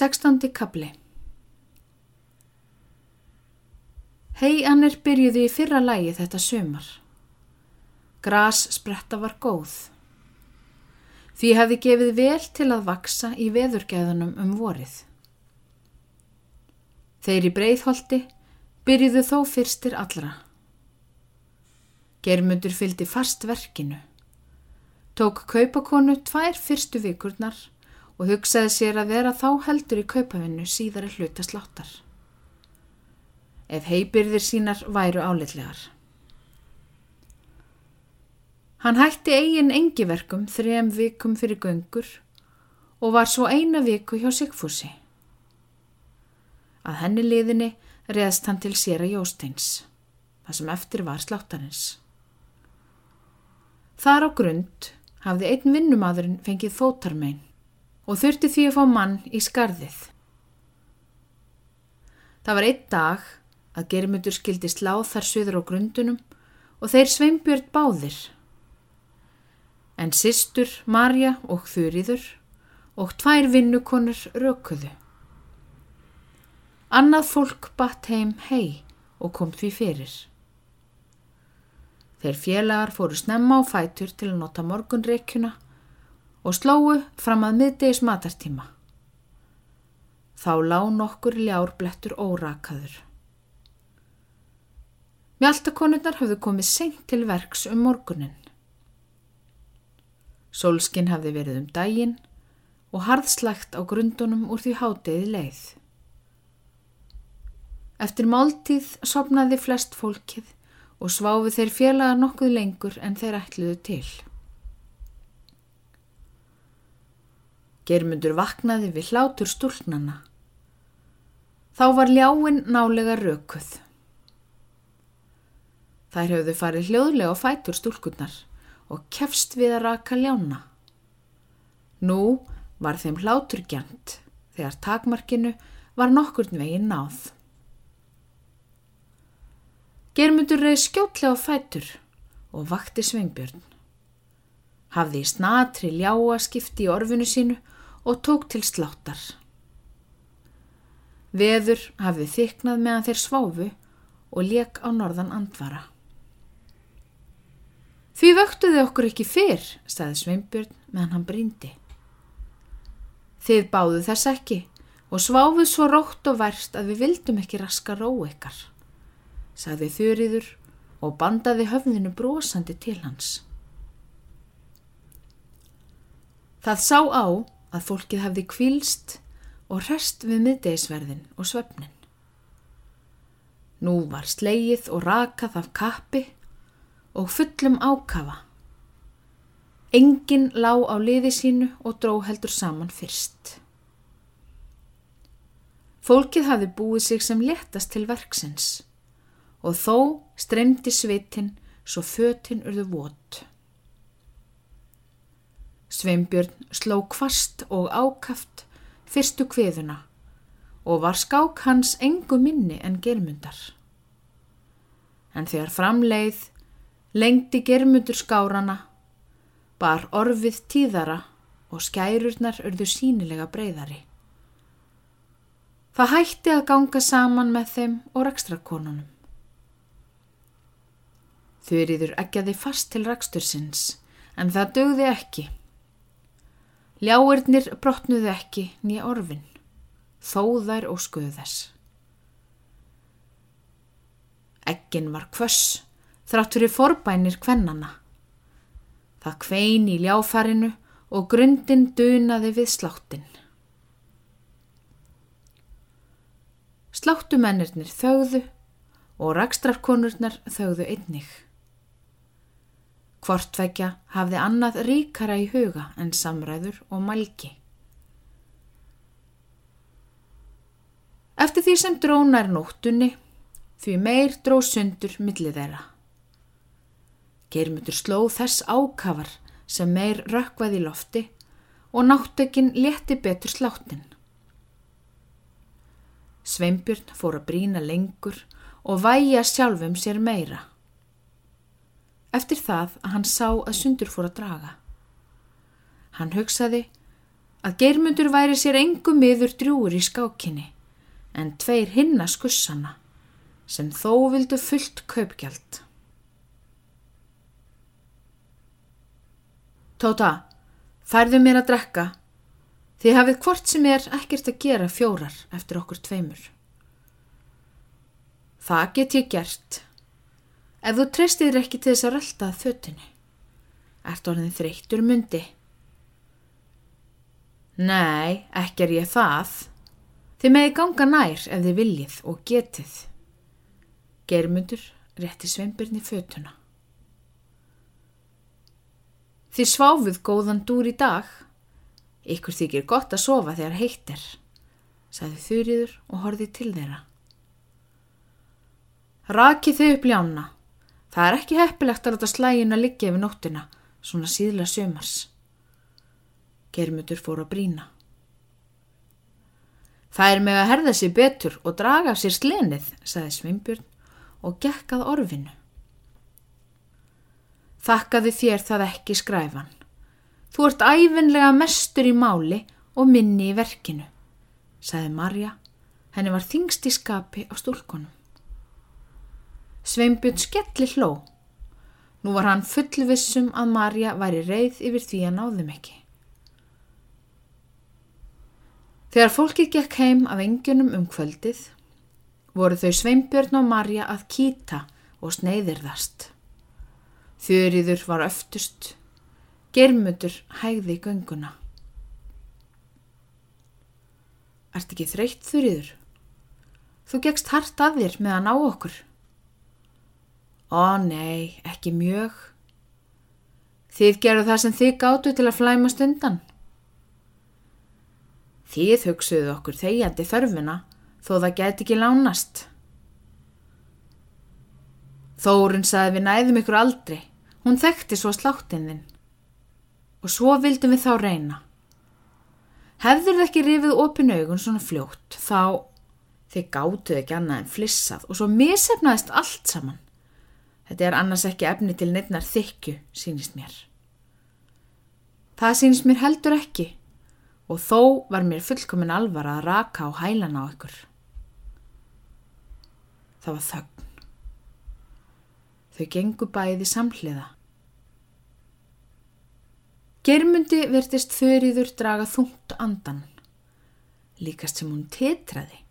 Sextandi kabli Heiannir byrjuði í fyrra lægi þetta sömar. Gras spretta var góð. Því hefði gefið vel til að vaksa í veðurgæðunum um vorið. Þeir í breyðholti byrjuðu þó fyrstir allra. Germundur fyldi fast verkinu. Tók kaupakonu tvær fyrstu vikurnar og hugsaði sér að vera þá heldur í kaupavinnu síðari hluta sláttar. Ef heibyrðir sínar væru álitlegar. Hann hætti eigin engiverkum þrem vikum fyrir göngur og var svo eina viku hjá Sigfúsi. Að henni liðinni reðst hann til sér að Jósteins, það sem eftir var sláttarins. Þar á grund hafði einn vinnumadurinn fengið fótarmein og þurfti því að fá mann í skarðið. Það var einn dag að germyndur skildi sláð þar söður á grundunum og þeir sveimbjörn báðir. En sýstur, Marja og Þurriður og tvær vinnukonur rökuðu. Annað fólk batt heim hei og kom því fyrir. Þeir félagar fóru snemma á fætur til að nota morgunreikjuna og slóu fram að miðdegis matartíma. Þá lá nokkur ljárblettur órakaður. Mjaltakonurnar hafðu komið senkt til verks um morgunin. Solskin hafði verið um daginn og harðslægt á grundunum úr því hátiði leið. Eftir máltíð sopnaði flest fólkið og sváfi þeir félaga nokkuð lengur en þeir ætluðu til. Germundur vaknaði við hlátur stúlnana. Þá var ljáinn nálega rökuð. Þær höfðu farið hljóðlega á fætur stúlkunnar og kefst við að raka ljána. Nú var þeim hlátur gjant þegar takmarkinu var nokkurn veginn náð. Germundur reyð skjótlega á fætur og vakti Sveinbjörn. Hafði í snatri ljáa skipti í orfinu sínu og tók til sláttar. Veður hafði þyknað meðan þeir sváfu og leik á norðan andvara. Því vöktuði okkur ekki fyrr, staði Sveinbjörn meðan hann brindi. Þið báðu þess ekki og sváfuð svo rótt og verst að við vildum ekki raska ró ykkar, saði þurriður og bandaði höfðinu brosandi til hans. Það sá á að fólkið hafði kvílst og rest við miðdeisverðin og svefnin. Nú var sleið og rakað af kappi og fullum ákafa. Engin lá á liði sínu og dró heldur saman fyrst. Fólkið hafði búið sig sem letast til verksins og þó streymdi svitinn svo fötinn urðu vót. Sveimbjörn sló kvast og ákaft fyrstu kviðuna og var skák hans engu minni en germundar. En þegar framleið lengdi germundur skárana, bar orfið tíðara og skærurnar urðu sínilega breyðari. Það hætti að ganga saman með þeim og rekstrakonunum. Þurriður eggjaði fast til rekstursins en það dögði ekki. Ljáirnir brotnuði ekki nýja orfin, þó þær og skuðu þess. Eggin var kvöss, þrátt fyrir forbænir kvennana. Það kvein í ljáfarinu og grundin dunaði við sláttin. Sláttumennirnir þögðu og rakstrarkonurnar þögðu einnig. Hvortvekja hafði annað ríkara í huga en samræður og mælgi. Eftir því sem drónar nóttunni, því meir dró sundur millið þeirra. Geirmutur sló þess ákafar sem meir rökkvað í lofti og náttökin leti betur sláttin. Sveimbjörn fór að brína lengur og væja sjálfum sér meira. Eftir það að hann sá að sundur fór að draga. Hann hugsaði að geirmundur væri sér engum miður drjúur í skákinni en tveir hinna skussana sem þó vildu fullt kaupgjald. Tóta, færðu mér að drekka. Þið hafið hvort sem er ekkert að gera fjórar eftir okkur tveimur. Það get ég gert. Ef þú treystir ekki til þess að rölda að fötinu. Ert orðin þreyttur mundi. Nei, ekki er ég það. Þið meði ganga nær ef þið viljið og getið. Germundur rétti sveimbirni fötuna. Þið sváfuð góðan dúr í dag. Ykkur þykir gott að sofa þegar heittir, sagði þurriður og horfið til þeirra. Rakið þau upp ljána. Það er ekki heppilegt að láta slægin að liggja yfir nóttina, svona síðla sömars. Germundur fór að brína. Það er með að herða sér betur og draga af sér slenið, sagði Svimbjörn og gekkað orfinu. Þakkaði þér það ekki skræfan. Þú ert æfinlega mestur í máli og minni í verkinu, sagði Marja. Henni var þingst í skapi á stúlkonum. Sveimbjörn skelli hló. Nú var hann fullvissum að Marja væri reið yfir því að náðum ekki. Þegar fólkið gekk heim af engjunum um kvöldið, voru þau Sveimbjörn og Marja að kýta og sneiðirðast. Þurriður var öftust, germutur hægði í gönguna. Ert ekki þreytt þurriður? Þú gegst hart að þér með að ná okkur. Ó nei, ekki mjög. Þið geru það sem þið gáttu til að flæmast undan. Þið hugsuðu okkur þegjandi þörfina þó það geti ekki lánast. Þórun saði við næðum ykkur aldrei. Hún þekkti svo sláttinn þinn. Og svo vildum við þá reyna. Hefður það ekki rifið opin augun svona fljótt þá þið gáttuð ekki annað en flissað og svo misefnaðist allt saman. Þetta er annars ekki efni til neittnar þykju, sínist mér. Það sínist mér heldur ekki og þó var mér fullkomin alvara að raka á hælana á ykkur. Það var þögn. Þau gengu bæði samhliða. Germundi verðist þurriður draga þungt andan, líkast sem hún tetraði.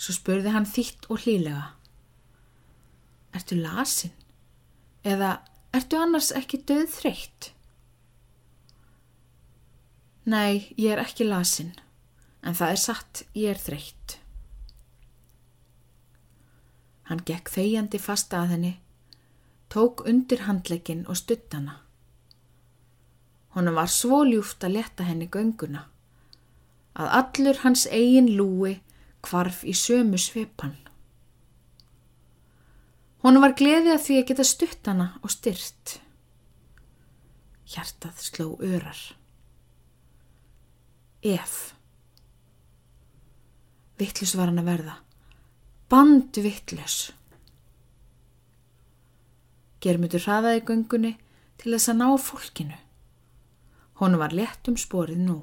Svo spurði hann þýtt og hlýlega. Ertu lasin? Eða ertu annars ekki döð þreytt? Nei, ég er ekki lasin, en það er satt, ég er þreytt. Hann gekk þegjandi fast að henni, tók undir handlegin og stutt hana. Honum var svo ljúft að leta henni gönguna, að allur hans eigin lúi kvarf í sömu svepan. Honum var gleðið að því að geta stutt hana og styrt. Hjartað sló örar ef. Vittlus var hann að verða. Bandu vittlus. Germutur hraðaði göngunni til þess að ná fólkinu. Honu var létt um sporið nú.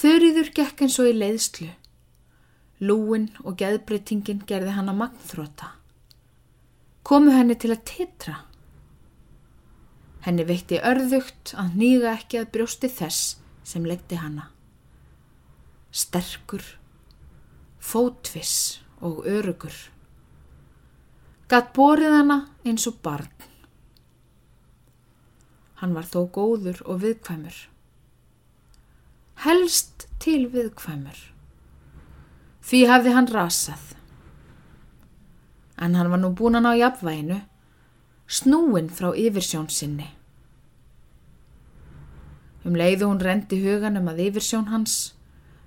Þurriður gekk eins og í leiðslu. Lúin og geðbreytingin gerði hann að magnþróta. Komu henni til að titra. Henni veitti örðugt að nýga ekki að brjósti þess sem legdi hana. Sterkur, fótviss og örugur. Gatt borið hana eins og barn. Hann var þó góður og viðkvæmur. Helst til viðkvæmur. Því hafði hann rasað. En hann var nú búin að ná jafnvæginu snúin frá yfirsjón sinni. Um leiðu hún rendi huganum að yfirsjón hans,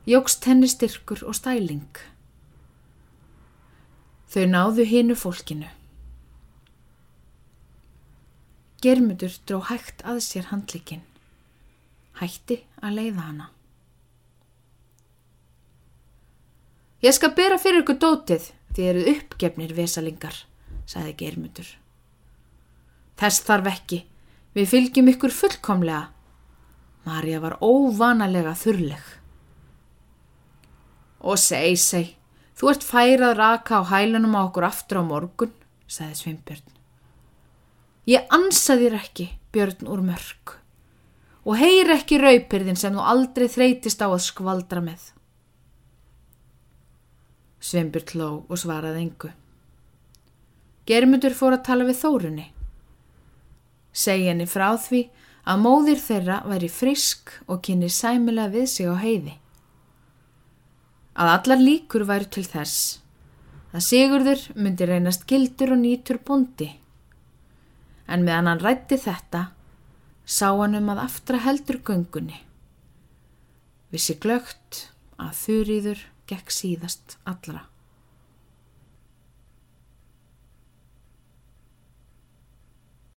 jógst henni styrkur og stæling. Þau náðu hinu fólkinu. Germudur dró hægt að sér handlikinn, hætti að leiða hana. Ég skal bera fyrir ykkur dótið því eruð uppgefnir vesalingar, sagði Germudur. Þess þarf ekki. Við fylgjum ykkur fullkomlega. Marja var óvanalega þurrleg. Og seg, seg, þú ert færað raka á hælunum á okkur aftur á morgun, sagði Sveinbjörn. Ég ansa þér ekki, Björn úr mörg, og heyr ekki raupirðin sem þú aldrei þreytist á að skvaldra með. Sveinbjörn hló og svaraði engu. Germundur fór að tala við Þórunni. Segja henni frá því að móðir þeirra væri frisk og kynni sæmilega við sig á heiði. Að allar líkur væri til þess að Sigurður myndi reynast gildur og nýtur bondi. En meðan hann rætti þetta, sá hann um að aftra heldur göngunni. Vissi glögt að þurriður gekk síðast allra.